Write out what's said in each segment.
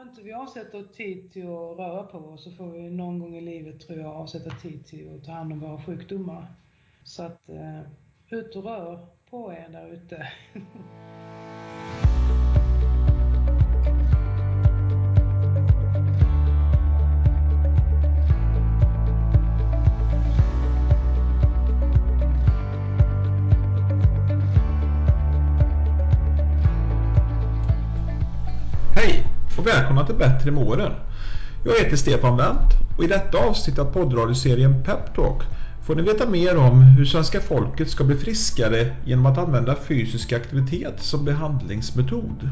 om inte vi avsätter tid till att röra på oss så får vi någon gång i livet, tror jag, avsätta tid till att ta hand om våra sjukdomar. Så att, eh, ut och rör på er där ute. och välkomna till Bättre med åren. Jag heter Stefan Wendt och i detta avsnitt av poddradioserien Peptalk får ni veta mer om hur svenska folket ska bli friskare genom att använda fysisk aktivitet som behandlingsmetod.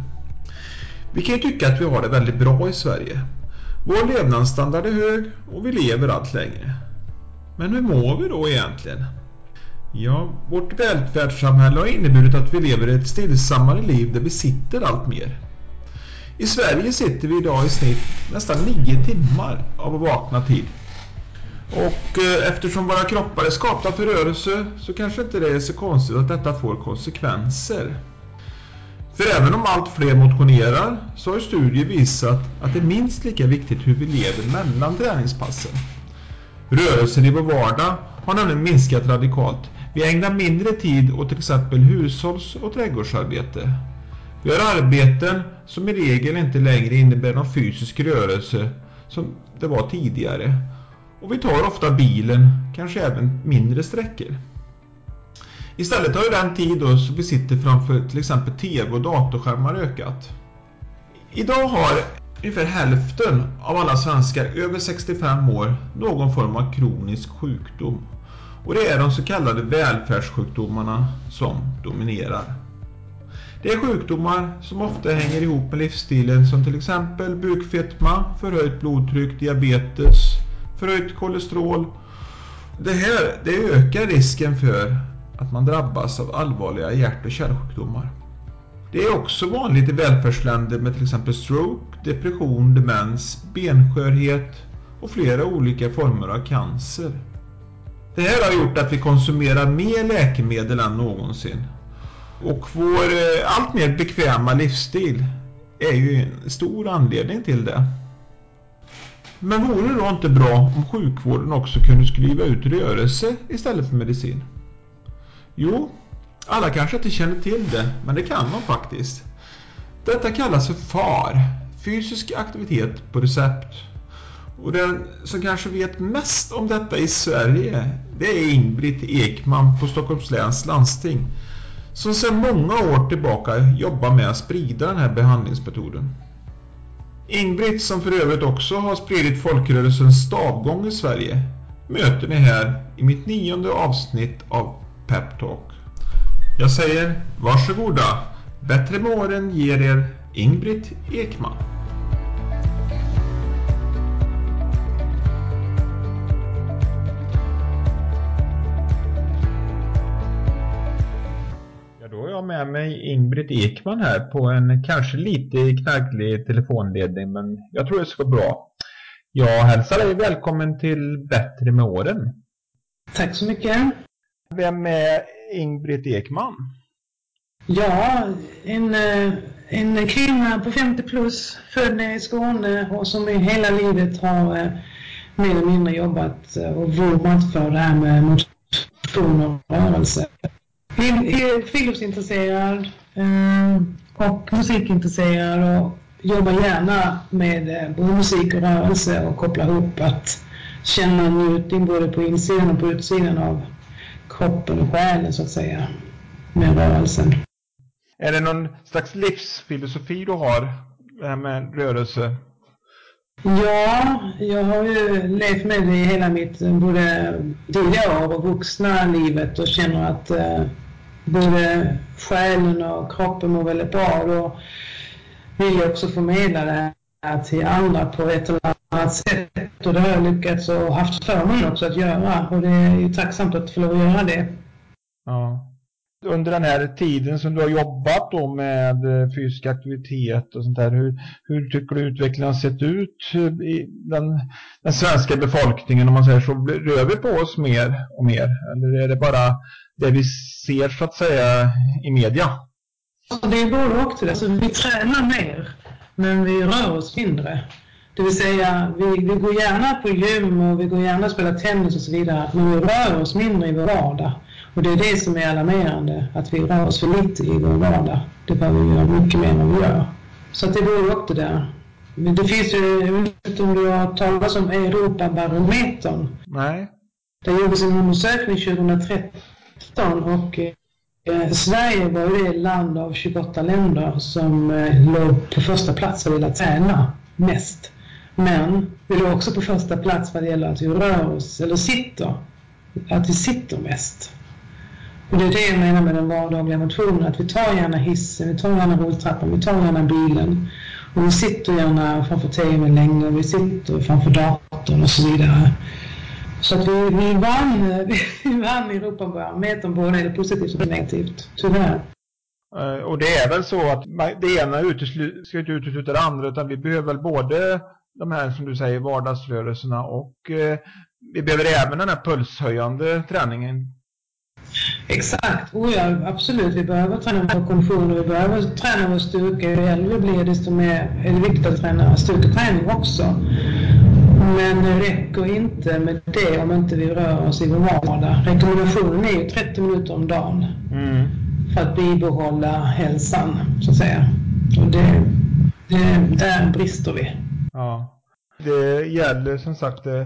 Vi kan ju tycka att vi har det väldigt bra i Sverige. Vår levnadsstandard är hög och vi lever allt längre. Men hur mår vi då egentligen? Ja, vårt välfärdssamhälle har inneburit att vi lever ett stillsammare liv där vi sitter allt mer. I Sverige sitter vi idag i snitt nästan 9 timmar av vakna tid. Och eh, eftersom våra kroppar är skapta för rörelse så kanske inte det är så konstigt att detta får konsekvenser. För även om allt fler motionerar så har studier visat att det är minst lika viktigt hur vi lever mellan träningspassen. Rörelsen i vår vardag har nämligen minskat radikalt. Vi ägnar mindre tid åt till exempel hushålls- och trädgårdsarbete. Vi har arbeten som i regel inte längre innebär någon fysisk rörelse som det var tidigare. Och vi tar ofta bilen, kanske även mindre sträckor. Istället har ju den tid då som vi sitter framför till exempel tv och datorskärmar ökat. Idag har ungefär hälften av alla svenskar över 65 år någon form av kronisk sjukdom. Och det är de så kallade välfärdssjukdomarna som dominerar. Det är sjukdomar som ofta hänger ihop med livsstilen som till exempel bukfetma, förhöjt blodtryck, diabetes, förhöjt kolesterol. Det här det ökar risken för att man drabbas av allvarliga hjärt- och kärlsjukdomar. Det är också vanligt i välfärdsländer med till exempel stroke, depression, demens, benskörhet och flera olika former av cancer. Det här har gjort att vi konsumerar mer läkemedel än någonsin och vår eh, allt mer bekväma livsstil är ju en stor anledning till det. Men vore det då inte bra om sjukvården också kunde skriva ut rörelse istället för medicin? Jo, alla kanske inte känner till det, men det kan man faktiskt. Detta kallas för FAR, fysisk aktivitet på recept. Och den som kanske vet mest om detta i Sverige, det är Ingbritt Ekman på Stockholms läns landsting som sedan många år tillbaka jobbar med att sprida den här behandlingsmetoden. Ingbritt som för övrigt också har spridit folkrörelsens stavgång i Sverige möter ni här i mitt nionde avsnitt av Peptalk. Jag säger varsågoda, bättre med åren ger er Ingbritt Ekman. Med mig Ingbritt Ekman här på en kanske lite knagglig telefonledning men jag tror det ska gå bra. Jag hälsar dig välkommen till Bättre med åren. Tack så mycket. Vem är Ingbritt Ekman? Ja, en, eh, en kvinna på 50 plus, född i Skåne och som i hela livet har eh, mer eller mindre jobbat eh, och vurmat för det här med motion och rörelse friluftsintresserad eh, och musikintresserad och jobbar gärna med eh, både musik och rörelse och kopplar ihop att känna njutning både på insidan och på utsidan av kroppen och själen så att säga med rörelsen. Är det någon slags livsfilosofi du har, det här med rörelse? Ja, jag har ju levt med det i hela mitt både tidiga år och vuxna livet och känner att eh, både själen och kroppen mår väldigt bra. Då vill jag också förmedla det här till andra på ett eller annat sätt. Och det har jag lyckats och haft förmånen också att göra. Och det är ju tacksamt att få lov att göra det. Ja. Under den här tiden som du har jobbat då med eh, fysisk aktivitet och sånt där, hur, hur tycker du utvecklingen har sett ut eh, i den, den svenska befolkningen om man säger så? Rör vi på oss mer och mer? Eller är det bara det vi ser så att säga i media? Det är både och. Alltså, vi tränar mer. men vi rör oss mindre. Det vill säga, vi, vi går gärna på gym och vi går gärna och spelar tennis och så vidare, men vi rör oss mindre i vår vardag. Och det är det som är alarmerande, att vi rör oss för lite i vår vardag. Det behöver vi göra mycket mer än vad vi gör. Så att det går upp det där. Men det finns ju, jag vet inte om du har talat om Europabarometern? Nej. Det gjordes en undersökning 2013 och eh, Sverige var ju det land av 28 länder som eh, låg på första plats vad ville gäller att träna mest. Men vi låg också på första plats vad det gäller att vi rör oss, eller sitter. Att vi sitter mest. Och det är det jag menar med den vardagliga motionen, att vi tar gärna hissen, vi tar gärna rulltrappan, vi tar gärna bilen. Och vi sitter gärna framför tvn länge vi sitter framför datorn och så vidare. Så att vi, vi vann, vi vann Europabarometern både det positivt och negativt, tyvärr. Eh, och det är väl så att det ena uteslu ska inte utesluta det andra utan vi behöver väl både de här som du säger vardagsrörelserna och eh, vi behöver även den här pulshöjande träningen. Exakt, oh ja, absolut. Vi behöver träna vår kondition och vi behöver träna vår styrka. Ju äldre vi blir desto mer är det viktigt att träna styrketräning också. Men det räcker inte med det om inte vi rör oss i vår vardag. Rekommendationen är ju 30 minuter om dagen. Mm. För att bibehålla hälsan, så att säga. Och det, det, där brister vi. Ja. Det gäller som sagt eh,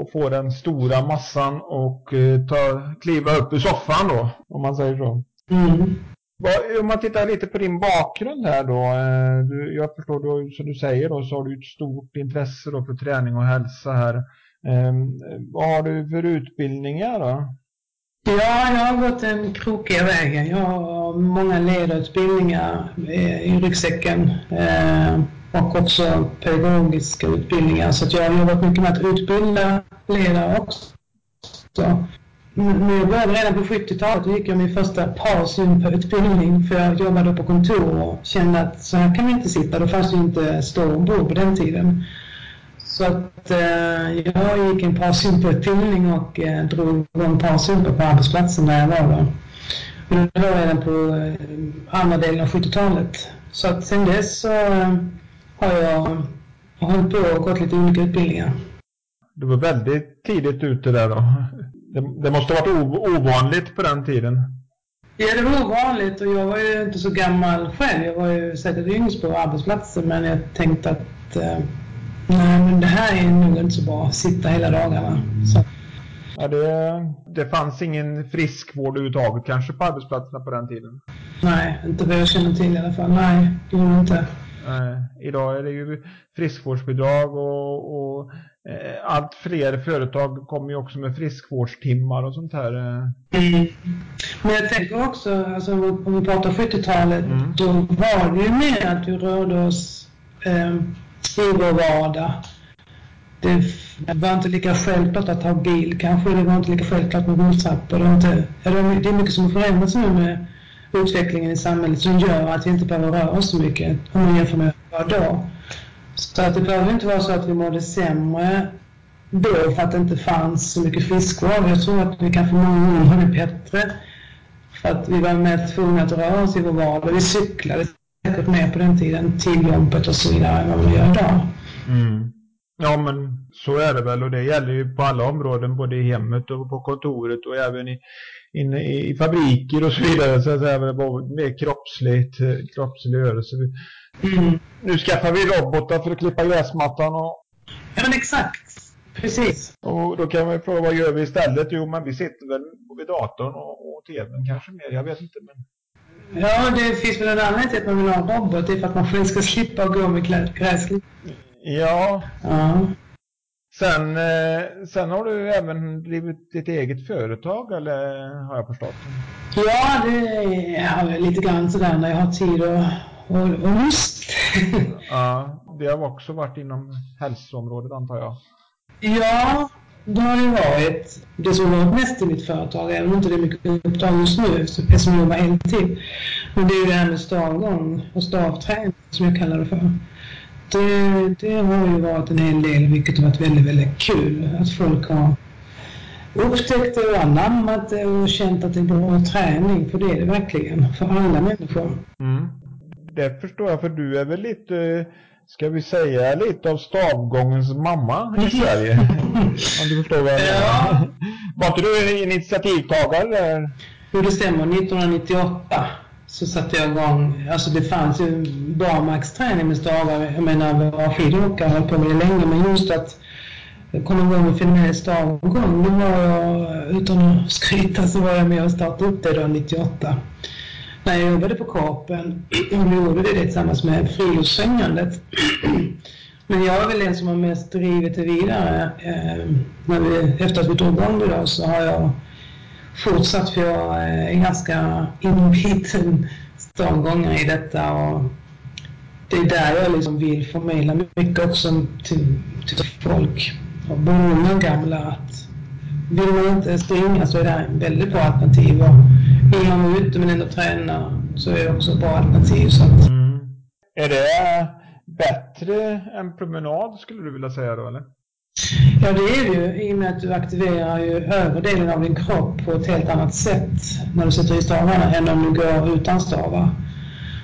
att få den stora massan och eh, ta, kliva upp ur soffan då, om man säger så. Mm. Om man tittar lite på din bakgrund här då. Eh, du, jag förstår då, som du säger då, så har du ett stort intresse då för träning och hälsa här. Ehm, vad har du för utbildningar då? Ja, jag har gått den krokiga vägen. Jag har många ledarutbildningar eh, i ryggsäcken. ehm, och också pedagogiska utbildningar. Så att jag har jobbat mycket med att utbilda ledare också. Så, men jag började redan på 70-talet. Då gick jag min första parsymputbildning för jag jobbade på kontor och kände att så här kan vi inte sitta. Då fanns det ju inte stå ombord på den tiden. Så att eh, jag gick en parsymputbildning och eh, drog igång parsympa på arbetsplatsen där jag var då. Och det var redan på eh, andra delen av 70-talet. Så att sen dess så eh, har jag hållit på och gått lite olika utbildningar. Du var väldigt tidigt ute där då. Det, det måste ha varit ovanligt på den tiden. Ja, det var ovanligt och jag var ju inte så gammal själv. Jag var ju säkert yngst på arbetsplatsen men jag tänkte att eh, nej, men det här är nog inte så bra. Sitta hela dagarna. Så. Ja, det, det fanns ingen friskvård överhuvudtaget kanske på arbetsplatserna på den tiden? Nej, inte vad jag känner till i alla fall. Nej, det gjorde inte. Eh, idag är det ju friskvårdsbidrag och, och allt fler företag kommer ju också med friskvårdstimmar och sånt här. Eh. Mm. Men jag tänker också, alltså, om vi pratar 70-talet, mm. då var det ju mer att vi rörde oss eh, i vår vardag. Det var inte lika självklart att ha bil kanske, det var inte lika självklart med rulltrappor. Det, det är mycket som har förändrats nu med utvecklingen i samhället som gör att vi inte behöver röra oss så mycket om man jämför med då. Så att det behöver inte vara så att vi mådde sämre då för att det inte fanns så mycket friskvård. Jag tror att vi kanske många gånger mådde bättre för att vi var mer tvungna att röra oss i vår vardag. Vi cyklade säkert mer på den tiden till jobbet och så vidare än vad vi gör idag. Mm. Ja men så är det väl och det gäller ju på alla områden både i hemmet och på kontoret och även i, inne i, fabriker och så vidare så att säga, det var mer kroppsligt, kroppslig rörelse. Mm. Nu skaffar vi robotar för att klippa gräsmattan och... Ja men exakt. Precis. Och då kan man ju fråga vad gör vi istället? Jo men vi sitter väl vid datorn och, och tvn kanske mer, jag vet inte men... Ja, det finns väl en anledning till att man vill ha en robot. Det är för att man själv ska slippa gå med gräsklipp. Ja. ja. Sen, eh, sen har du även drivit ditt eget företag eller har jag förstått? Ja, det är lite grann sådär när jag har tid och, och, och lust. ja, det har också varit inom hälsoområdet antar jag? Ja, det har det varit. Det som har varit mest i mitt företag, även om inte det är mycket uppdrag just nu eftersom jag jobbar heltid. Men det är ju det här med stavgång och stavträning som jag kallar det för det, det har ju varit en hel del, vilket har varit väldigt, väldigt kul. Att folk har upptäckt det och anammat det och känt att det är bra träning. För det är det verkligen, för alla människor. Mm. Det förstår jag för du är väl lite, ska vi säga lite av stavgångens mamma i Sverige? Om du förstår vad jag menar. Ja. Var inte du initiativtagare? Jo, det stämmer. 1998 så satte jag igång, alltså det fanns ju barmarksträning med stavar. Jag menar, var skidåkare höll på med det länge, men just att komma igång med fenomenet stavgång, då var jag, utan att skryta, så var jag med och startade upp det då 98. När jag jobbade på Korpen, och gjorde det tillsammans med Friluftsfrämjandet. Men jag är väl den som har mest drivit det vidare. Eh, när vi, efter att vi drog igång det då så har jag fortsatt för jag eh, är ganska inbiten stavgångare i detta och det är där jag liksom vill förmedla mycket också till, till folk, både unga och gamla, att vill man inte springa så är det här en väldigt bra alternativ och man vara ute men ändå träna så är det också ett bra alternativ. Så att... mm. Är det bättre än promenad skulle du vilja säga då eller? Ja, det är det ju i och med att du aktiverar ju övre delen av din kropp på ett helt annat sätt när du sätter i stavarna än om du går utan stavar.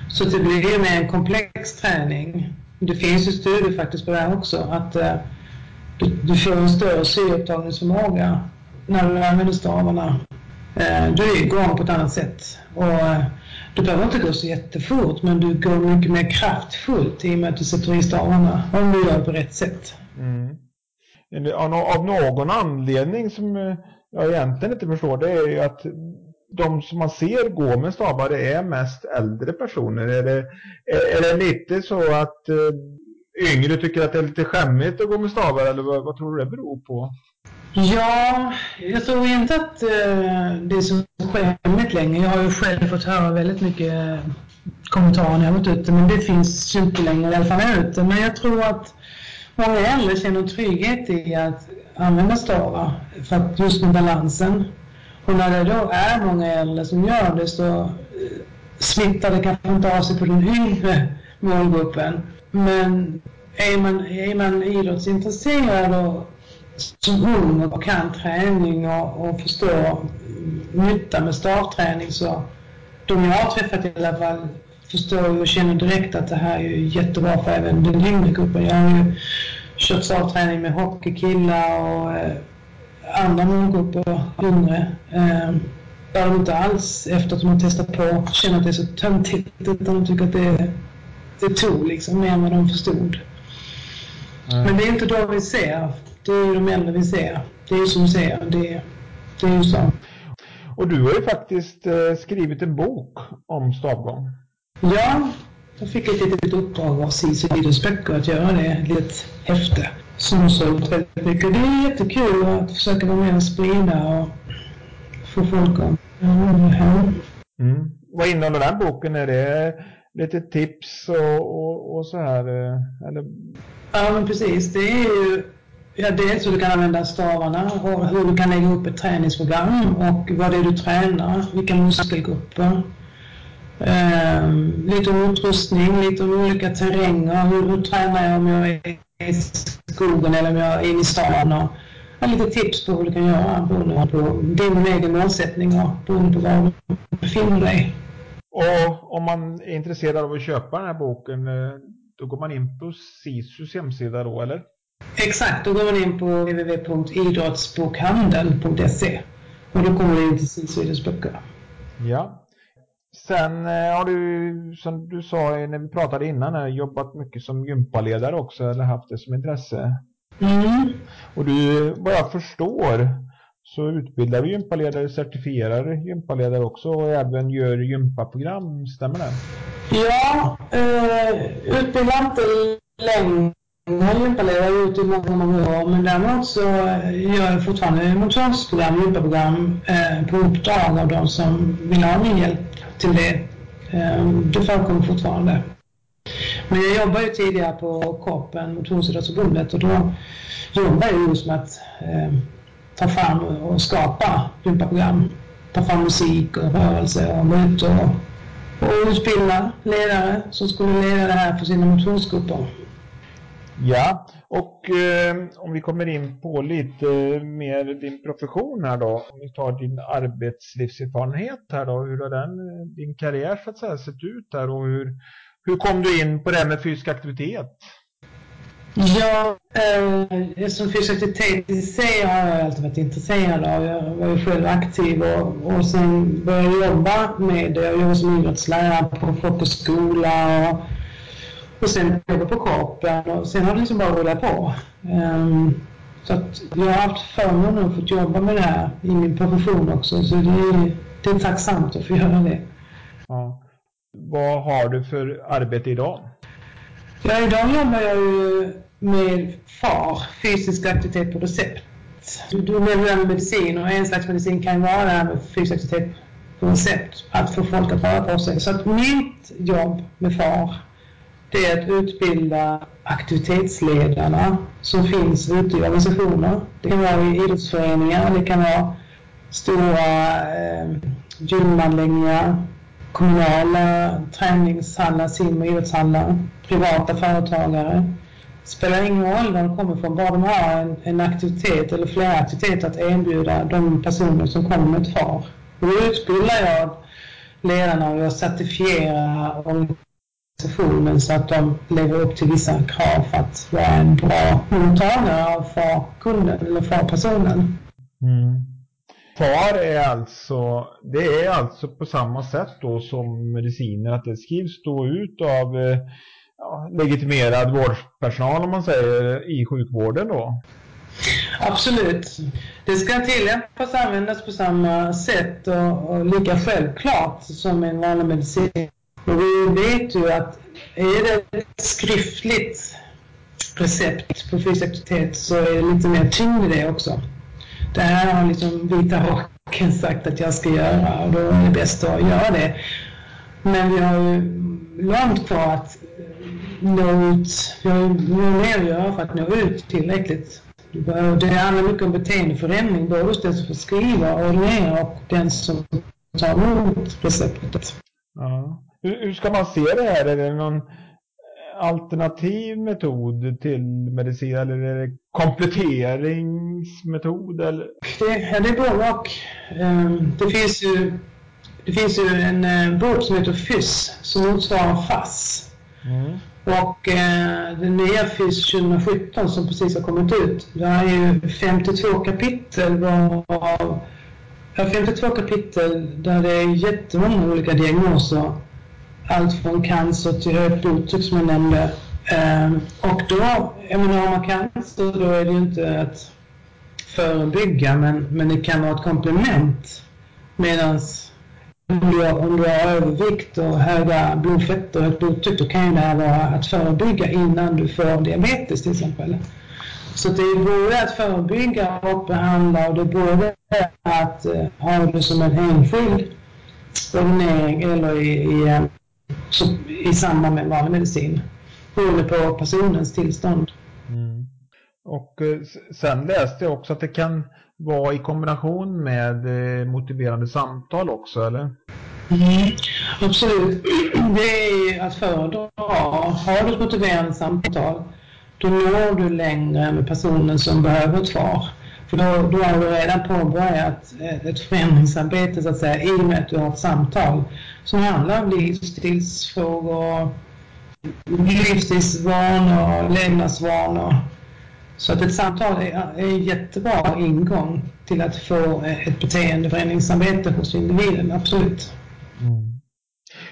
Så det blir ju mer en komplex träning. Det finns ju studier faktiskt på det här också, att uh, du, du, får en större syreupptagningsförmåga när du använder stavarna. Eh, du är igång på ett annat sätt. Och, eh, du behöver inte gå så jättefort, men du går mycket mer kraftfullt i och med att du sätter i stavarna, om du gör det på rätt sätt. Mm av någon anledning som eh, jag egentligen inte förstår det är ju att de som man ser gå med stavar är mest äldre personer. Är det, är, det lite så att yngre tycker att det är lite skämmigt att gå med stavar eller vad, vad tror du det beror på? Ja, jag tror inte att eh, det är så skämmigt längre. Jag har ju själv fått höra väldigt mycket eh, kommentarer när jag varit ute men det finns ju inte längre i alla fall ute. Men jag tror att Många äldre känner trygghet i att använda stavar för att just med balansen. Och när det då är många äldre som gör det så eh, smittar det kanske inte av sig på den yngre målgruppen. Men är man, är man idrottsintresserad och som ung och kan träning och, och förstår nytta med stavträning så de jag har träffat i alla fall förstår och känner direkt att det här är jättebra för även den yngre gruppen. Jag har ju kört stavträning med hockeykillar och eh, andra målgrupper, yngre. Eh, där de inte alls, efter att de har testat på, känner att det är så töntigt utan de tycker att det, det tog liksom mer än vad de förstod. Mm. Men det är inte då vi ser. Det är ju de äldre vi ser. Det är ju som säger, det, det är ju så. Och du har ju faktiskt eh, skrivit en bok om stavgång. Ja, jag fick ett litet uppdrag av Cis idrottsböcker att göra det, ett litet häfte som har sålt väldigt mycket. Det är jättekul att försöka vara med och sprida och få folk att mm. Vad innehåller den boken? Är det lite tips och, och, och så här? Eh, eller? Ja, men precis. Det är ju Ja, dels hur du kan använda stavarna och hur du kan lägga upp ett träningsprogram och vad det är du tränar, vilka muskelgrupper. Eh, lite om utrustning, lite om olika terränger. Hur, hur tränar jag om jag är i skogen eller om jag är inne i stan? Och, och lite tips på hur du kan göra beroende på din egen målsättning och beroende på var du befinner dig. Och om man är intresserad av att köpa den här boken, eh, då går man in på SISUs hemsida då, eller? Exakt, då går man in på www.idrottsbokhandeln.se och då kommer du in till SISU idrottsböcker. Ja, Sen eh, har du, som du sa när vi pratade innan, jobbat mycket som gympaledare också, eller haft det som intresse. Mm. Och du, vad jag förstår, så utbildar du gympaledare, certifierar gympaledare också och även gör gympaprogram, stämmer det? Ja, eh, utbildar inte längre jag har gjort i många, många år, men däremot så gör jag fortfarande motionsprogram, gympaprogram eh, på uppdrag av de som vill ha min hjälp till det. Eh, det förekommer fortfarande. Men jag jobbade ju tidigare på Korpen, Motionsidrottsförbundet, och då jobbade jag just med att eh, ta fram och skapa gympaprogram. Ta fram musik och rörelse och gå ut och, och utbilda ledare som skulle leda det här för sina motionsgrupper. Ja, och eh, om vi kommer in på lite eh, mer din profession här då. Om vi tar din arbetslivserfarenhet här då. Hur har den, eh, din karriär så att säga sett ut här och hur, hur kom du in på det här med fysisk aktivitet? Ja, eh, som fysisk aktivitet i sig har jag alltid varit intresserad av. Jag var ju själv aktiv och, och sen började jag jobba med det. Jag jobbade som idrottslärare på folkhögskola och, och sen jobbade på Korpen och sen har det liksom bara rullat på. Um, så att jag har haft förmånen att få jobba med det här i min profession också. Så det är, det är tacksamt att få göra det. Ja. Vad har du för arbete idag? Ja, idag jobbar jag ju med FAR, fysisk aktivitet på recept. Du nämnde medicin och en slags medicin kan vara det här med fysisk aktivitet på recept, att få folk att röra på sig. Så att mitt jobb med FAR, det är att utbilda aktivitetsledarna som finns ute i organisationer. Det kan vara i idrottsföreningar, det kan vara stora eh, gymanläggningar, kommunala träningshallar, sim och idrottshallar, privata företagare. Det spelar ingen roll var de kommer ifrån, bara de har en, en, aktivitet eller flera aktiviteter att erbjuda de personer som kommer med ett FAR. Och då utbildar jag ledarna och jag certifierar organisationen så att de lever upp till vissa krav för att vara en bra mottagare av FAR-kunden eller FAR-personen. Mm. FAR är alltså, det är alltså på samma sätt då som mediciner, att det skrivs då ut av eh, ja, legitimerad vårdpersonal om man säger i sjukvården då? Absolut. Det ska tillämpas och användas på samma sätt och, och lika självklart som en vanlig medicin. Och vi vet ju att är det ett skriftligt recept på fysisk aktivitet så är det lite mer tyngd i det också det här har liksom Vita rocken sagt att jag ska göra och då är det bäst att göra det. Men vi har ju långt kvar att nå ut. Vi har ju mer att göra för att nå ut tillräckligt. Det handlar mycket om beteendeförändring, både hos den som skriver och ordinerar och den som tar emot receptet. Ja. Hur ska man se det här? Är det någon alternativ metod till medicin eller är det kompletteringsmetod? Eller? Det, det är både och. Um, det finns ju, det finns ju en uh, bok som heter FYSS som motsvarar FASS. Mm. Och uh, den nya FYSS 2017 som precis har kommit ut, det är ju 52 kapitel varav Ja, 52 kapitel där det är jättemånga olika diagnoser allt från cancer till högt blodtryck som jag nämnde. Ehm, och då, jag menar har man cancer då är det ju inte att förebygga men, men det kan vara ett komplement. Medan om du, om du har övervikt och höga blodfetter och högt blodtryck då kan ju det här vara att förebygga innan du får diabetes till exempel. Så det är både att förebygga och behandla och det är både att eh, ha det som en enskild ordinering eller i, i i samband med vanlig medicin. Beroende på personens tillstånd. Mm. Och eh, sen läste jag också att det kan vara i kombination med eh, motiverande samtal också, eller? Mm, absolut. Det är att föredra. Har du ett motiverande samtal, då når du längre med personen som behöver ett svar. För då, då har du redan påbörjat eh, ett förändringsarbete så att säga i och med att du har ett samtal som handlar om livsstilsfrågor, livsstilsvanor, levnadsvanor. Så att ett samtal är, är en jättebra ingång till att få eh, ett beteendeförändringsarbete hos individen, absolut. Mm.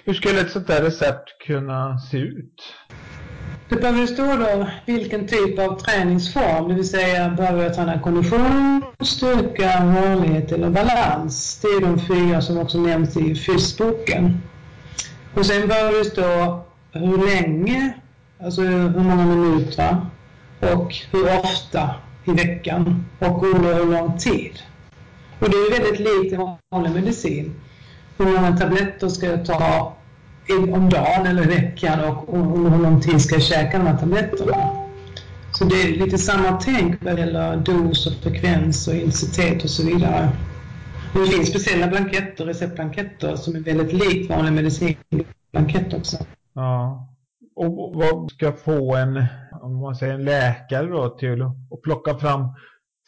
Hur skulle ett sånt där recept kunna se ut? Det behöver stå då vilken typ av träningsform, det vill säga behöver jag träna kondition, styrka, rörlighet eller balans. Det är de fyra som också nämns i fysboken. Och sen behöver det stå hur länge, alltså hur många minuter och hur ofta i veckan och under hur lång tid. Och det är väldigt likt i vanlig medicin. Hur många tabletter ska jag ta om dagen eller veckan och under hur lång tid ska jag käka de här tabletterna. Så det är lite samma tänk vad gäller dos och frekvens och intensitet och så vidare. Det finns speciella blanketter, receptblanketter, som är väldigt likt vanlig medicinblankett också. Ja. Och vad ska få en, om man säger en läkare då, till att plocka fram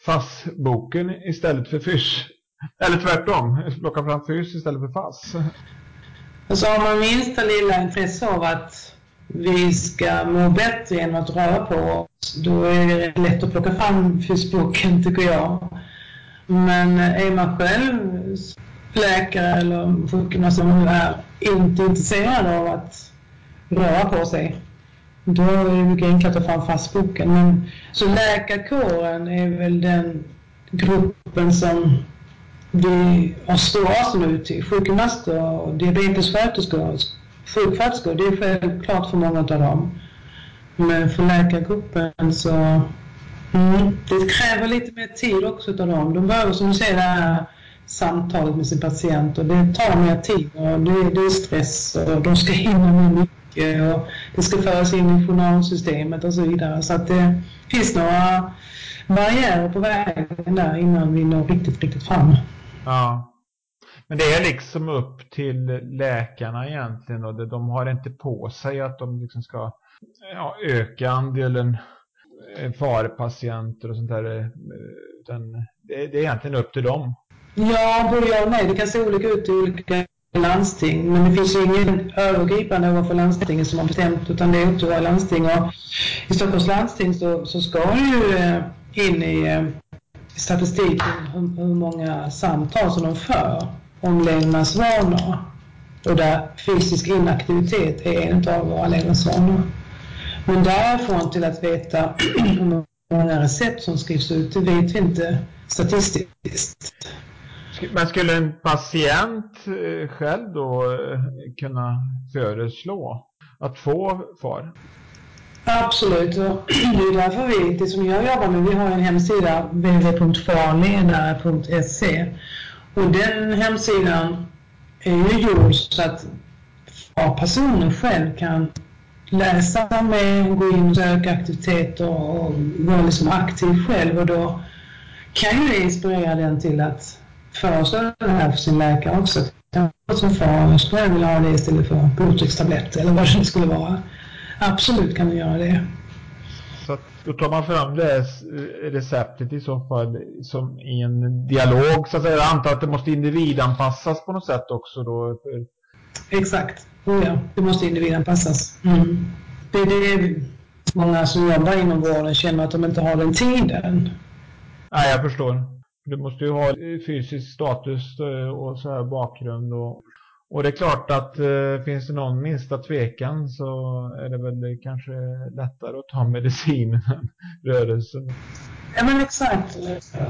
FASS-boken istället för FYSS? Eller tvärtom, plocka fram FYSS istället för FASS? Och så har man minsta lilla intresse av att vi ska må bättre genom att röra på oss, då är det lätt att plocka fram fysboken tycker jag. Men är man själv läkare eller sjukgymnast som nu är inte intresserad av att röra på sig, då är det mycket enklare att ta fram fastboken. Men, så läkarkåren är väl den gruppen som vi har stor avstånd ut till. Sjukgymnaster och diabetessköterskor, sjuksköterskor, det är självklart för många av dem. Men för läkargruppen så mm, det kräver lite mer tid också av dem. De behöver som du säger det här samtalet med sin patient och det tar mer tid och det, det är stress och de ska hinna med mycket och det ska föras in i journalsystemet och så vidare. Så att det finns några barriärer på vägen där innan vi når riktigt, riktigt fram. Ja. Men det är liksom upp till läkarna egentligen och de har inte på sig att de liksom ska ja, öka andelen eh, farpatienter och sånt där. Eh, utan det, är egentligen upp till dem. Ja, både ja och nej. Det kan se olika ut i olika landsting. Men det finns ju ingen övergripande ovanför landstinget som har bestämt utan det är upp till våra landsting. Och I Stockholms landsting så, så ska ju eh, in i statistik hur, hur många samtal som de för om levnadsvanor och där fysisk inaktivitet är en av våra levnadsvanor. Men därifrån till att veta hur många recept som skrivs ut, det vet vi inte statistiskt. Men skulle en patient eh, själv då eh, kunna föreslå att få FAR? Absolut, och det är därför vi, det som jag jobbar med, vi har en hemsida www.farledare.se och den hemsidan är ju gjord så att personen själv kan läsa med, gå in och söka aktiviteter och vara liksom aktiv själv och då kan ju det inspirera den till att föreslå det här för sin läkare också. Som far, jag skulle vilja ha det istället för blodtryckstabletter eller vad det skulle vara. Absolut kan man göra det. Så då tar man fram det receptet i så fall som i en dialog så att säga. Jag antar att det måste individanpassas på något sätt också då? Exakt. Oh ja, det måste individanpassas. Mm. Det är det många som jobbar inom vården känner att de inte har den tiden. Nej, jag förstår. Du måste ju ha fysisk status eh, och så här bakgrund och och det är klart att eh, finns det någon minsta tvekan så är det väl kanske lättare att ta medicin än rörelsen. Ja men exakt.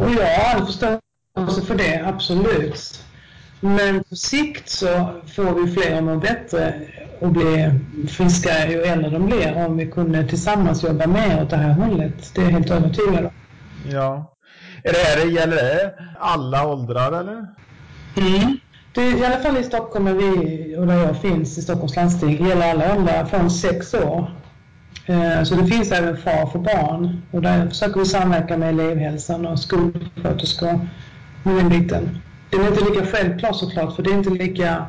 Och jag har all förståelse för det, absolut. Men på sikt så får vi fler att må bättre och bli friskare ju äldre de blir om vi kunde tillsammans jobba mer åt det här hållet. Det är jag helt övertygad om. Ja. Är det här, gäller det alla åldrar eller? Mm. Det, I alla fall i Stockholm, är vi, och där jag finns i Stockholms landsting, gäller alla åldrar från sex år. Eh, så det finns även far för barn och där försöker vi samverka med elevhälsan och skolsköterskor med den biten. Det är inte lika självklart såklart, för det är inte lika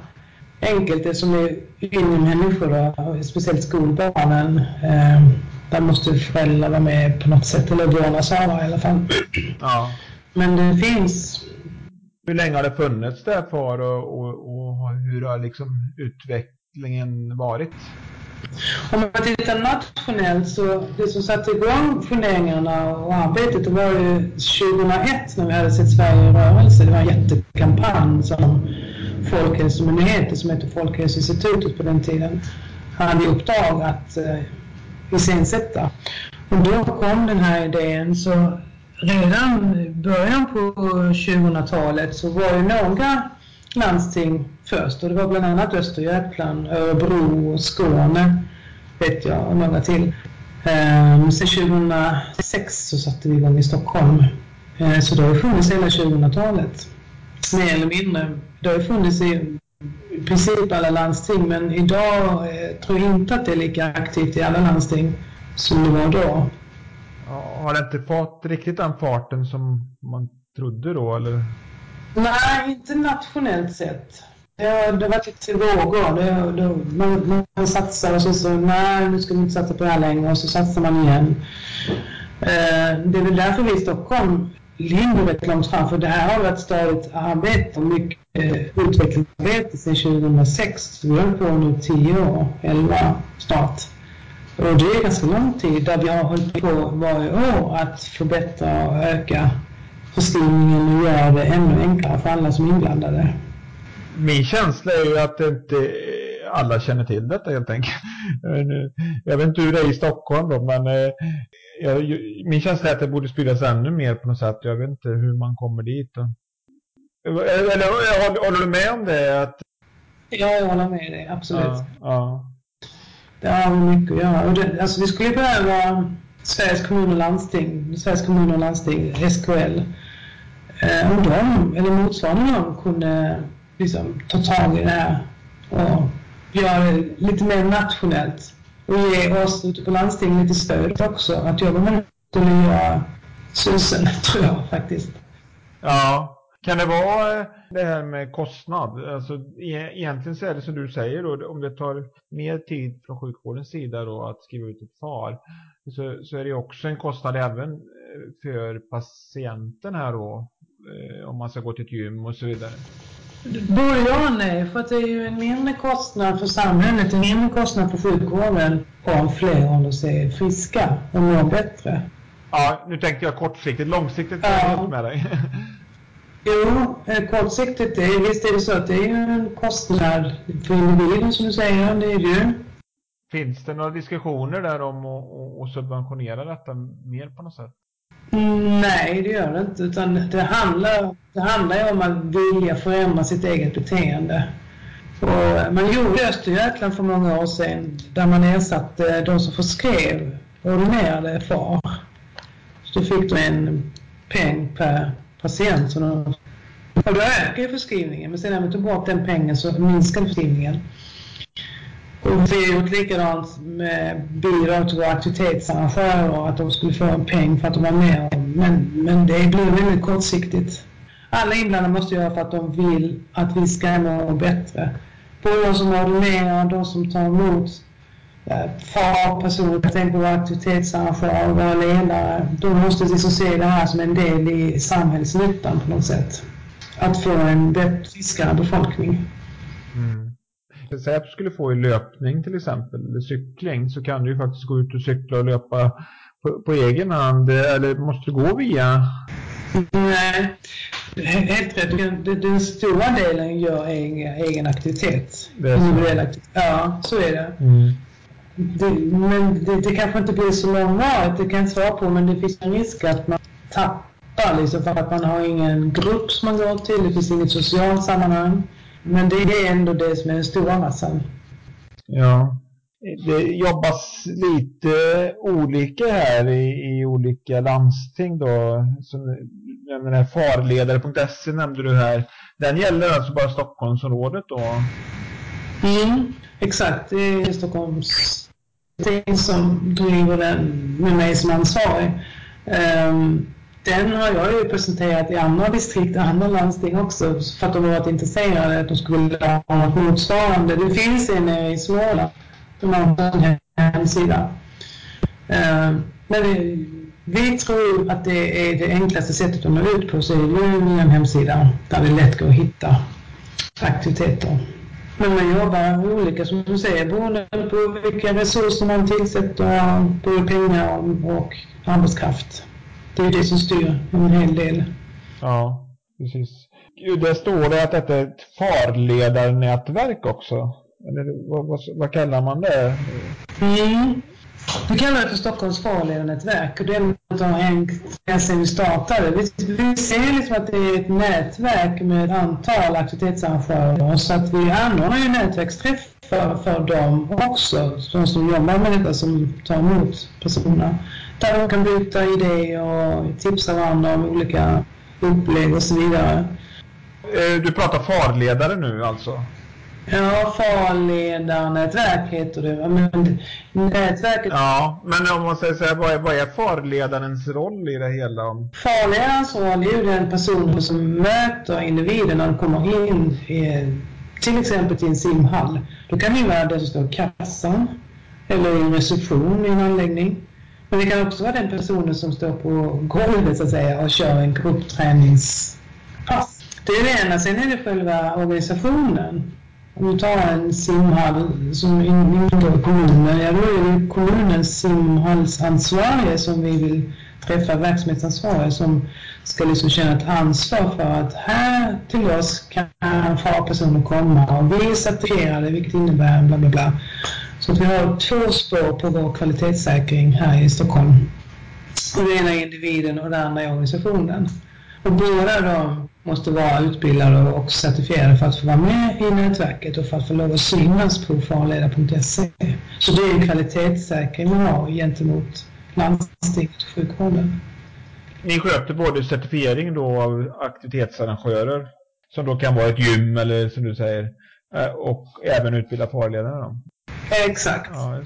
enkelt det som är yngre människor, speciellt skolbarnen. Eh, där måste föräldrar vara med på något sätt, eller vårdnadshavare i alla fall. Ja. Men det finns hur länge har det funnits där kvar och, och, och hur har liksom utvecklingen varit? Om man tittar nationellt så det som satte igång funderingarna och arbetet det var ju 2001 när vi hade sett Sverige i rörelse. Det var en jättekampanj som Folkhälsomyndigheten som hette Folkhälsoinstitutet på den tiden hade i uppdrag att eh, iscensätta. Och då kom den här idén så redan i början på 2000-talet så var ju några landsting först och det var bland annat Östergötland, Örebro och Skåne vet jag och några till. Ehm, sen 2006 så satte vi igång i Stockholm. Ehm, så det har funnits hela 2000-talet. Mer eller mindre. Det har ju funnits i i princip alla landsting men idag eh, tror jag inte att det är lika aktivt i alla landsting som det var då har det inte fått riktigt den farten som man trodde då eller? Nej, inte nationellt sett. Det har, det har varit lite vågor. Det, det, man, man satsar och så, så nej, nu ska vi inte satsa på det här längre och så satsar man igen. Eh, det är väl därför vi i Stockholm ligger rätt långt fram, för det här har varit stadigt arbete och mycket eh, utvecklingsarbete sedan 2006. Så Vi har på nu 10 år, 11 snart. Och det är ganska lång tid där vi har hållit på varje år att förbättra och öka förskrivningen och göra det ännu enklare för alla som är inblandade. Min känsla är ju att inte alla känner till detta helt enkelt. Jag vet inte hur det är i Stockholm då, men eh, jag, min känsla är att det borde spridas ännu mer på något sätt. Jag vet inte hur man kommer dit. Då. Eller håller, håller du med om det? Att... Ja, jag håller med dig, absolut. Ja, ja. Ja, har vi mycket att göra. Och det, alltså, vi skulle behöva Sveriges kommuner och landsting, Sveriges kommuner och landsting, SKL, eh, om de, eller motsvarande de, kunde liksom, ta tag i det här och göra det lite mer nationellt och ge oss ute på landstingen lite stöd också att jobba med det nya susen, tror jag faktiskt. Ja, kan det vara eh, det här med kostnad? Alltså, e-, egentligen så är det som du säger då, om det tar mer tid från sjukvårdens sida då att skriva ut ett FAR så, så är det också en kostnad även eh, för patienten här då eh, om man ska gå till ett gym och så vidare. Både ja och nej, för att det är ju en mindre kostnad för samhället, en mindre kostnad för sjukvården om fler håller sig friska och mår bättre. Ja, nu tänkte jag kortsiktigt. Långsiktigt är jag helt med dig. Jo, eh, kortsiktigt, det, visst är det så att det är en kostnad för individen som du säger, det är det ju. Finns det några diskussioner där om att, subventionera detta mer på något sätt? Mm, nej, det gör det inte. Utan det handlar, det handlar ju om att vilja förändra sitt eget beteende. Och man gjorde i Östergötland för många år sedan där man ersatte de som förskrev ordinerade FAR. Så då fick du en peng per patient. Så då, och då ökar ju förskrivningen. Men sen när vi tog bort den pengen så minskade förskrivningen. Och vi har gjort likadant med bidrag till våra aktivitetsarrangörer. Att de skulle få en peng för att de var med. Men, men det blir väldigt kortsiktigt. Alla inblandade måste göra för att de vill att vi ska må bättre. Både de som ordinerar, de som tar emot FAR-personer, jag tänker på våra aktivitetsarrangörer och våra ledare. De måste liksom se det här som en del i samhällsnyttan på något sätt. Att få en friskare befolkning. Mm. Säg att du skulle få i löpning till exempel, eller cykling, så kan du ju faktiskt gå ut och cykla och löpa på, på egen hand. Eller måste du gå via? Nej, helt rätt. Den, den stora delen gör egen, egen aktivitet. Är så. aktivitet. Ja, så är det. Mm. Det, men det, det, kanske inte blir så långvarigt, det kan jag svara på, men det finns en risk att man tappar liksom för att man har ingen grupp som man går till, det finns inget socialt sammanhang. Men det är ändå det som är den stora massan. Ja. Det jobbas lite olika här i, i olika landsting då. Som, den här farledare.se nämnde du här. Den gäller alltså bara Stockholmsområdet då? Mm, exakt. Det är Stockholms någonting som driver den med mig som ansvarig. Um, den har jag ju presenterat i andra distrikt, och andra landsting också, för att de har varit intresserade att de skulle ha något motsvarande. Det finns en nere i Småland De har en hemsida. Men vi, vi tror att det är det enklaste sättet att nå ut på, så är det en hemsida där det lätt går att hitta aktiviteter. Men man jobbar olika som du säger beroende på vilka resurser man tillsätter, både pengar och arbetskraft. Det är det som styr en hel del. Ja, precis. Det står det att detta är ett farledarnätverk också. Eller vad, vad, vad kallar man det? Mm. Vi kallar det för Stockholms farledarnätverk och det har hängt sedan vi startade. Vi, vi ser liksom att det är ett nätverk med ett antal aktivitetsarrangörer så att vi anordnar ju nätverksträffar för dem också, de som jobbar med detta, som tar emot personer. Där de kan byta idéer och tipsa varandra om olika upplägg och så vidare. Eh, du pratar farledare nu alltså? Ja, farledarnätverk heter det. Men nätverket... Ja, men om man säger så här, vad är, vad är farledarens roll i det hela? Farledarens roll är ju den personen som möter individen när de kommer in i, till exempel till en simhall. Då kan det vara den som står i kassan eller i en reception i en anläggning. Men det kan också vara den personen som står på golvet så att säga och kör en gruppträningspass. Det är det ena. Sen är det själva organisationen om du tar en simhall som ingår i kommunen, ja då är det kommunens simhallsansvarige som vi vill träffa, verksamhetsansvarige som ska liksom känna ett ansvar för att här till oss kan farpersoner komma och vi är certifierade vilket innebär bla bla bla. Så att vi har två spår på vår kvalitetssäkring här i Stockholm. Och det ena är individen och det andra är organisationen. Och båda de måste vara utbildade och certifierade för att få vara med i nätverket och för att få lov att synas på farleda.se. Så det är en kvalitetssäkring man har gentemot landstinget och sjukvården. Ni sköter både certifiering då av aktivitetsarrangörer som då kan vara ett gym eller som du säger eh, och även utbilda farledare då? Exakt. Ja,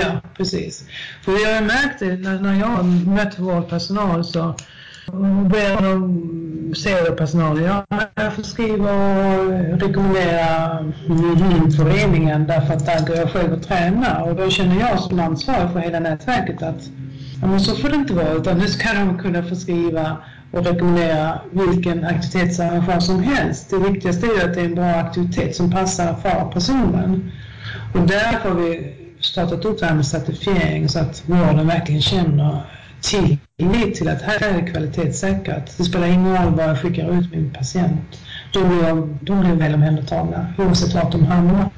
ja, precis. För jag har märkt det när jag möter vår personal så ber de personalen. ja, jag förskriver skriva och rekommendera föreningen därför att där går jag själv och tränar och då känner jag som ansvarig för hela nätverket att ja, men så får det inte vara utan nu ska de kunna få skriva och rekommendera vilken aktivitetsarrangör som helst. Det viktigaste är att det är en bra aktivitet som passar för personen. Och därför har vi startat upp det här med certifiering så att vården verkligen känner tillit till att här är det kvalitetssäkrat. Det spelar ingen roll vad jag skickar ut min patient. De blir, de blir väl omhändertagna oavsett vart de hamnar.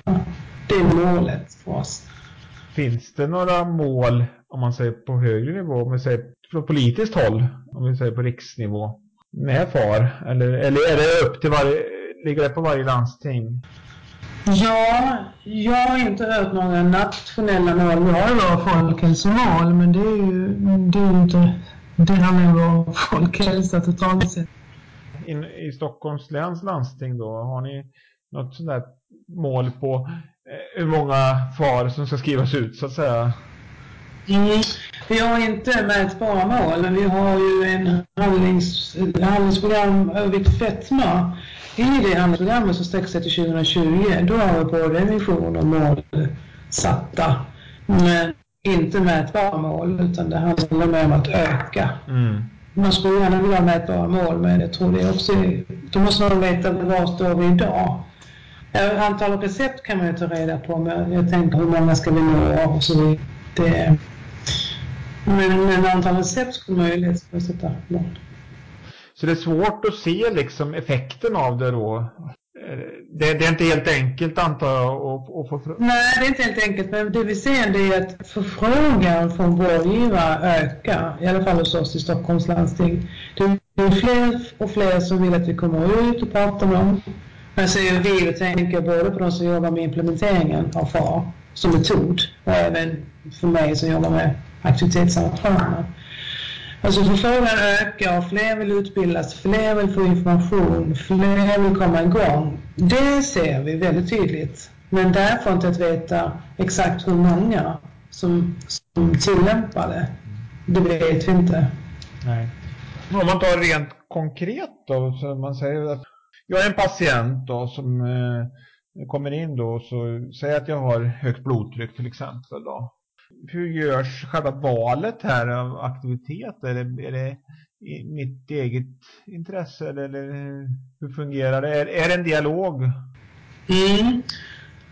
Det är målet för oss. Finns det några mål, om man säger på högre nivå, om vi säger från politiskt håll, om vi säger på riksnivå, med FAR? Eller, eller är det upp till varje, ligger det på varje landsting? Ja, jag har inte hört några nationella mål. Vi har ju våra folkhälsomål, men det är ju, det är ju inte... Det handlar ju om folkhälsa totalt sett. In, I Stockholms läns landsting då, har ni något sånt där mål på eh, hur många FAR som ska skrivas ut så att säga? Mm. Vi har inte mätbara mål, men vi har ju en handlings, handlingsprogram övervikt fetma i det handlingsprogrammet som sträcker sig till 2020, då har vi både vision och mål satta. Men inte mätbara mål, utan det handlar mer om att öka. Mm. Man skulle gärna vilja ha mätbara mål, men jag tror det också Då måste man veta var står vi idag. Antalet recept kan man ju ta reda på, men jag tänker hur många ska vi nå och så vidare. Men, men antalet recept skulle man ju lätt sätta mål. Så det är svårt att se liksom effekten av det då. Eh, det, det är inte helt enkelt antar jag att, få fram. Nej, det är inte helt enkelt. Men det vi ser det är att förfrågan från vårdgivare ökar. I alla fall hos oss i Stockholms landsting. Det är fler och fler som vill att vi kommer ut och pratar med dem. Men säger vi, och tänker både på de som jobbar med implementeringen av FAR som metod och även för mig som jobbar med aktivitetsarrangörerna. Alltså förfrågan ökar, fler vill utbildas, fler vill få information, fler vill komma igång. Det ser vi väldigt tydligt. Men därför inte att veta exakt hur många som, som tillämpar det, det vet vi inte. Nej. Om man tar rent konkret då, så man säger att jag är en patient då som eh, kommer in då så säger att jag har högt blodtryck till exempel då hur görs själva valet här av aktivitet? Är det, är det mitt eget intresse eller, hur fungerar det? Är, är det en dialog? Mm.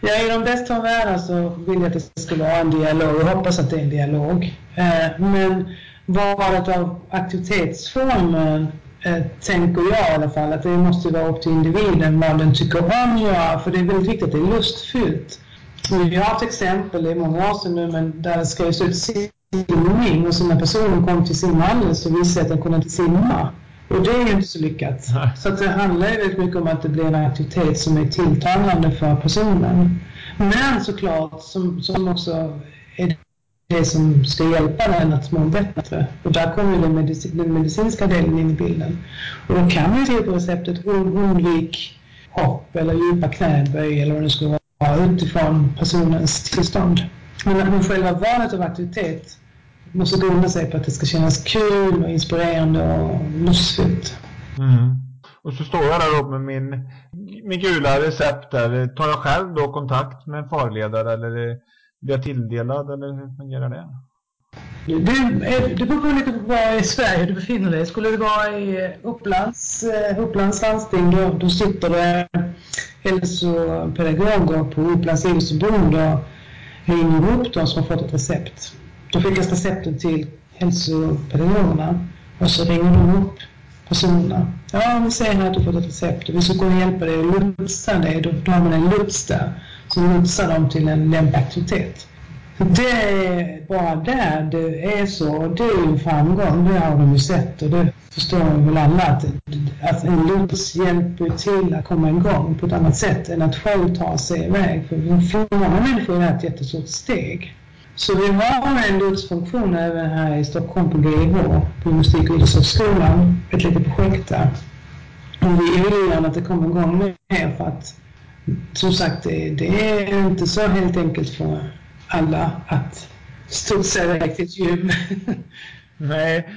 Ja, i de bästa av världar så vill jag att det ska vara en dialog. Jag hoppas att det är en dialog. Eh, men valet av aktivitetsformen eh, tänker jag i alla fall att det måste vara upp till individen vad den tycker om att göra. För det är väldigt viktigt att det är lustfyllt. Vi har haft exempel, i många år sedan nu, men där det skrevs ut simning och så när personen kom till simhallen så visade att den kunde inte simma. Och det är ju inte så lyckat. Så det handlar ju väldigt mycket om att det blir en aktivitet som är tilltalande för personen. Men såklart, som, som också är det som ska hjälpa den att må bättre. Och där kommer den, medic den medicinska delen in i bilden. Och då kan man ju se på receptet undvik hopp eller djupa knäböj eller vad det skulle vara utifrån personens tillstånd. Men själva valet av aktivitet måste grunda sig på att det ska kännas kul och inspirerande och lustfyllt. Mm. Och så står jag där då med min, min gula recept där. Tar jag själv då kontakt med en farledare eller blir jag tilldelad eller hur fungerar det? Det, eh, det beror på lite på var i Sverige du befinner dig. Skulle det vara i eh, Upplands, eh, Upplands landsting då, då sitter det hälsopedagoger på Upplands idrottsförbund och ringer upp de som har fått ett recept. Då skickas receptet till hälsopedagogerna och så ringer de upp personerna. Ja, vi ser här att du fått ett recept och vi ska kunna hjälpa dig att lotsa dig. Då, då har man en lots där som lotsar dem till en lämplig aktivitet. Det är bara där det är så. Det är ju en framgång. Det har de ju sett och det förstår väl alla att, att en lots hjälper till att komma igång på ett annat sätt än att själv ta sig iväg. För för många människor är det ett jättestort steg. Så vi har en lotsfunktion även här i Stockholm på GH, på Musik och idrottshögskolan, ett litet projekt där. Och vi vill gärna att det kommer igång mer för att som sagt, det, det är inte så helt enkelt för alla att studsa iväg till ett gym. Nej,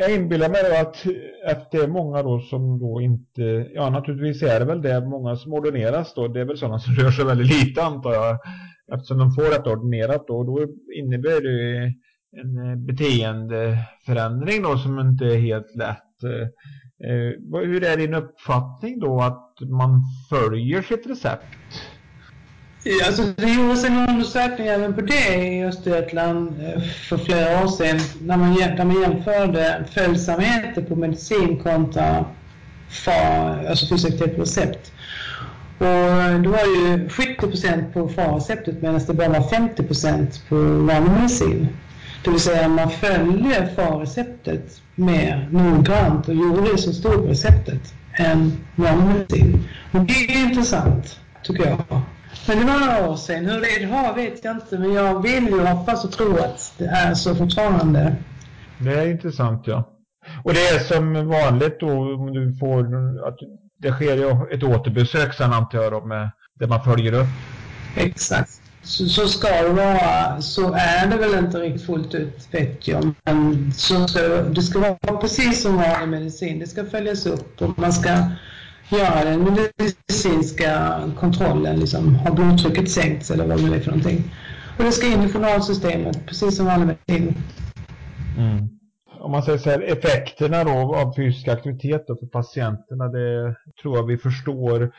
jag inbillar mig då att, att det är många då som då inte, ja naturligtvis är det väl det, många som ordineras då, det är väl sådana som rör sig väldigt lite antar jag, eftersom de får detta ordinerat då, då innebär det en eh, beteendeförändring då som inte är helt lätt. Eh, eh, hur är din uppfattning då att man följer sitt recept? Alltså, det gjordes en undersökning även på det i Östergötland eh, för flera år sedan när man, där man jämförde följsamheter på medicin kontra FAR, alltså fysisk på recept. Och eh, det var ju 70% på FAR-receptet medan det bara var 50% på vanlig medicin. Det vill säga man följde FAR-receptet mer noggrant och gjorde det som stod på receptet än vanlig medicin. Och det är intressant, tycker jag. Men det var några år sedan. Hur det är idag vet jag inte. Men jag vill ju hoppas och tro att det är så fortfarande. Det är intressant ja. Och det är som vanligt då om du får att det sker ju ett återbesök sen antar jag då med det man följer upp. Exakt. Så, så ska det vara. Så är det väl inte riktigt fullt ut vet jag. Men så ska det ska vara precis som vanlig medicin. Det ska följas upp och man ska göra den medicinska kontrollen, liksom, har blodtrycket sänkts eller vad det är för någonting. Och det ska in i journalsystemet, precis som alla medicin. Mm. Om man säger så här, effekterna då av fysisk aktivitet då för patienterna, det tror jag vi förstår.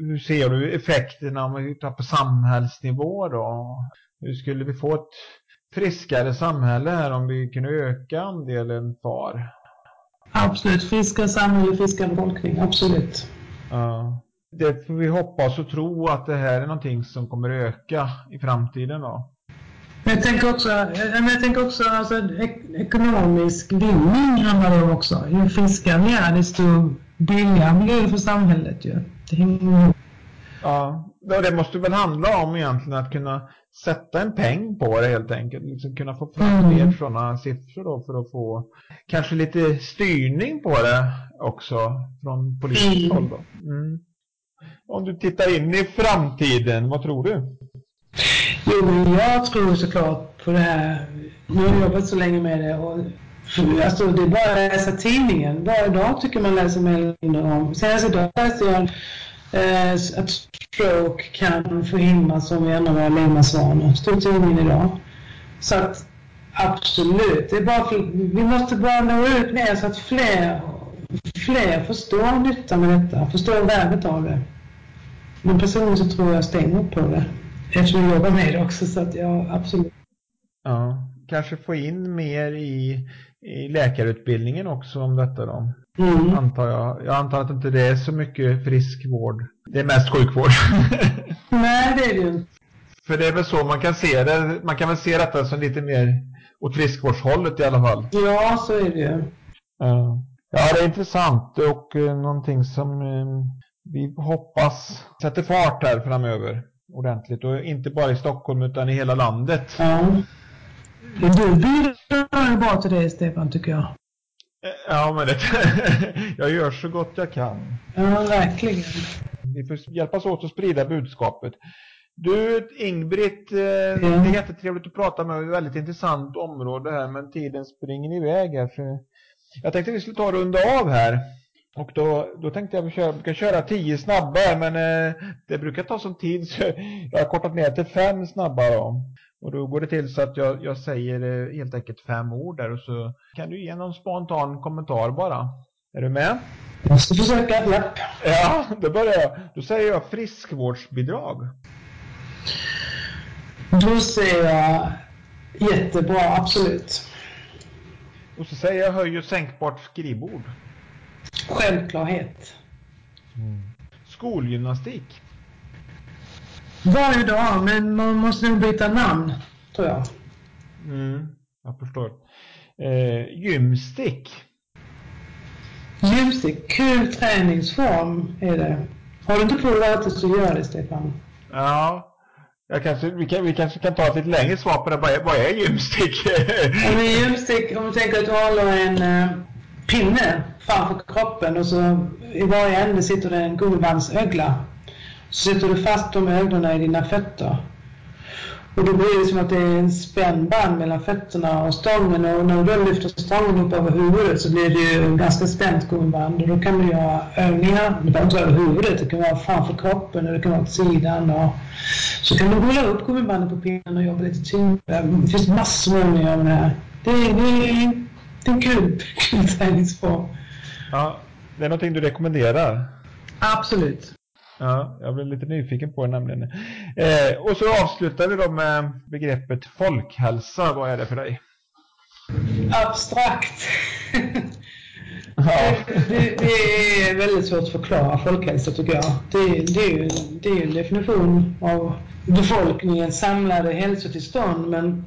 Hur ser du effekterna om vi tar på samhällsnivå då? Hur skulle vi få ett friskare samhälle här om vi kunde öka andelen FAR? Absolut, friskare samhälle, friskare befolkning, absolut. Ja. Det får vi hoppas och tro att det här är någonting som kommer öka i framtiden då. Men jag tänker också, jag tänker också alltså, ek ekonomisk vinning handlar det om också. Ju friskare vi är, desto billigare blir det för samhället ju. Det hänger ihop. Ja, det måste väl handla om egentligen att kunna sätta en peng på det helt enkelt. Liksom kunna få fram mm. mer sådana siffror då för att få kanske lite styrning på det också från politiskt mm. håll då. Mm. Om du tittar in i framtiden, vad tror du? Jo, men jag tror såklart på det här. Nu har jag jobbat så länge med det och Alltså det är bara att läsa tidningen. Varje dag tycker man läser mer om. Senast idag läste jag Eh, att stroke kan förhindras om vi ändrar våra levnadsvanor. Stod tidningen idag. Så att absolut, det är bara för, vi måste bara nå ut mer så att fler, fler förstår nyttan med detta, förstår värdet av det. Men personligen så tror jag stänger på det. Eftersom jag jobbar med det också så att ja, absolut. Ja, kanske få in mer i, i läkarutbildningen också om detta då. Mm. Antar jag. Jag antar att inte det är så mycket friskvård. Det är mest sjukvård. Nej, det är det ju För det är väl så man kan se det. Man kan väl se detta som lite mer åt friskvårdshållet i alla fall. Ja, så är det ju. Ja. ja, det är intressant och eh, någonting som eh, vi hoppas sätter fart här framöver ordentligt. Och inte bara i Stockholm utan i hela landet. Ja. Du bidrar bra till det, Stefan, tycker jag. Ja, men det, jag gör så gott jag kan. Ja, verkligen. Vi får hjälpas åt att sprida budskapet. Du, Ingbritt, ja. det är jättetrevligt att prata med dig. Väldigt intressant område här, men tiden springer iväg här. För jag tänkte att vi skulle ta och runda av här. Och då, då tänkte jag att vi ska köra tio snabba, men eh, det brukar ta sån tid så jag har kortat ner till fem snabba då. Och då går det till så att jag, jag säger helt enkelt fem ord där och så kan du ge någon spontan kommentar bara. Är du med? Jag ska försöka, japp. Ja, då börjar jag. Då säger jag friskvårdsbidrag. Då säger jag jättebra, absolut. Och så säger jag höj och sänkbart skrivbord. Självklarhet. Skolgymnastik. Varje dag, men man måste nog byta namn, tror jag. Mm, jag förstår. Eh, gymstick. Gymstick, kul träningsform är det. Har du inte provat det så gör det, Stefan. Ja. Jag kanske, vi, kan, vi kanske kan ta ett lite längre svar på det. Vad är, vad är gymstick? Om en gymstick, om du tänker att du håller en eh, pinne framför kroppen och så i varje ände sitter det en gummibandögla. Så sätter du fast de öglorna i dina fötter. Och då blir det som att det är en spännband mellan fötterna och stången och när du då lyfter stången upp över huvudet så blir det ju en ganska spänt gummiband och då kan du göra övningar. Det behöver inte vara över huvudet, det kan vara framför kroppen och det kan vara åt sidan. Och så kan du rulla upp gummibandet på pinnen och jobba lite tyngre. Det finns massor med övningar med det här. Det är, det är, det är en kul, kul träningsform. ja, det är någonting du rekommenderar? Absolut. Ja, jag blev lite nyfiken på det nämligen. Eh, och så avslutar vi då med begreppet folkhälsa. Vad är det för dig? Abstrakt. Ja. Det, det är väldigt svårt att förklara folkhälsa tycker jag. Det, det, är ju, det är ju en definition av befolkningens samlade hälsotillstånd men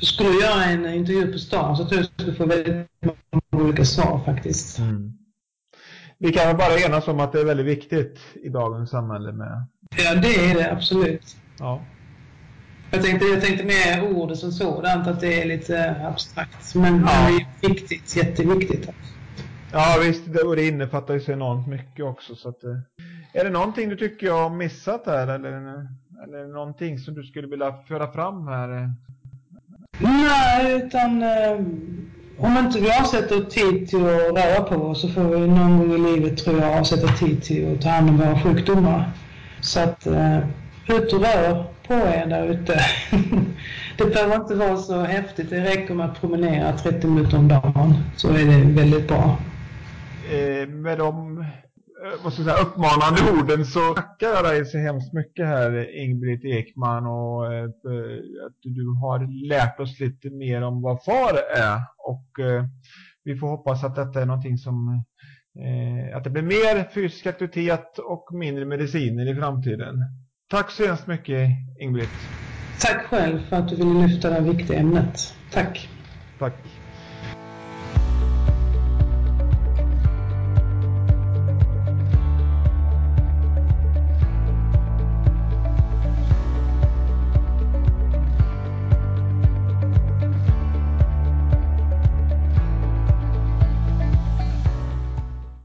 skulle du göra en intervju på stan så tror jag att du skulle få väldigt många olika svar faktiskt. Mm. Vi kan väl bara enas om att det är väldigt viktigt i dagens samhälle med... Ja, det är det absolut. Ja. Jag tänkte, jag tänkte mer ordet som sådant, att det är lite abstrakt. Men Ja. det är viktigt, jätteviktigt. Ja visst, det, och det innefattar ju så enormt mycket också. Så att, eh, är det någonting du tycker jag har missat här eller, eller någonting som du skulle vilja föra fram här? Nej, utan eh, om inte vi avsätter tid till att röra på oss så får vi någon gång i livet, tror jag, avsätta tid till att ta hand om våra sjukdomar. Så att eh, ut och rör på er där ute. det behöver inte vara så häftigt. Det räcker med att promenera 30 minuter om dagen så är det väldigt bra. Eh, med de eh, vad ska jag säga, uppmanande orden så tackar jag dig så hemskt mycket här Ingrid Ekman och eh, att du har lärt oss lite mer om vad FAR är och eh, vi får hoppas att detta är någonting som eh, att det blir mer fysisk aktivitet och mindre mediciner i framtiden. Tack så hemskt mycket Ingbritt. Tack själv för att du ville lyfta det här viktiga ämnet. Tack. Tack.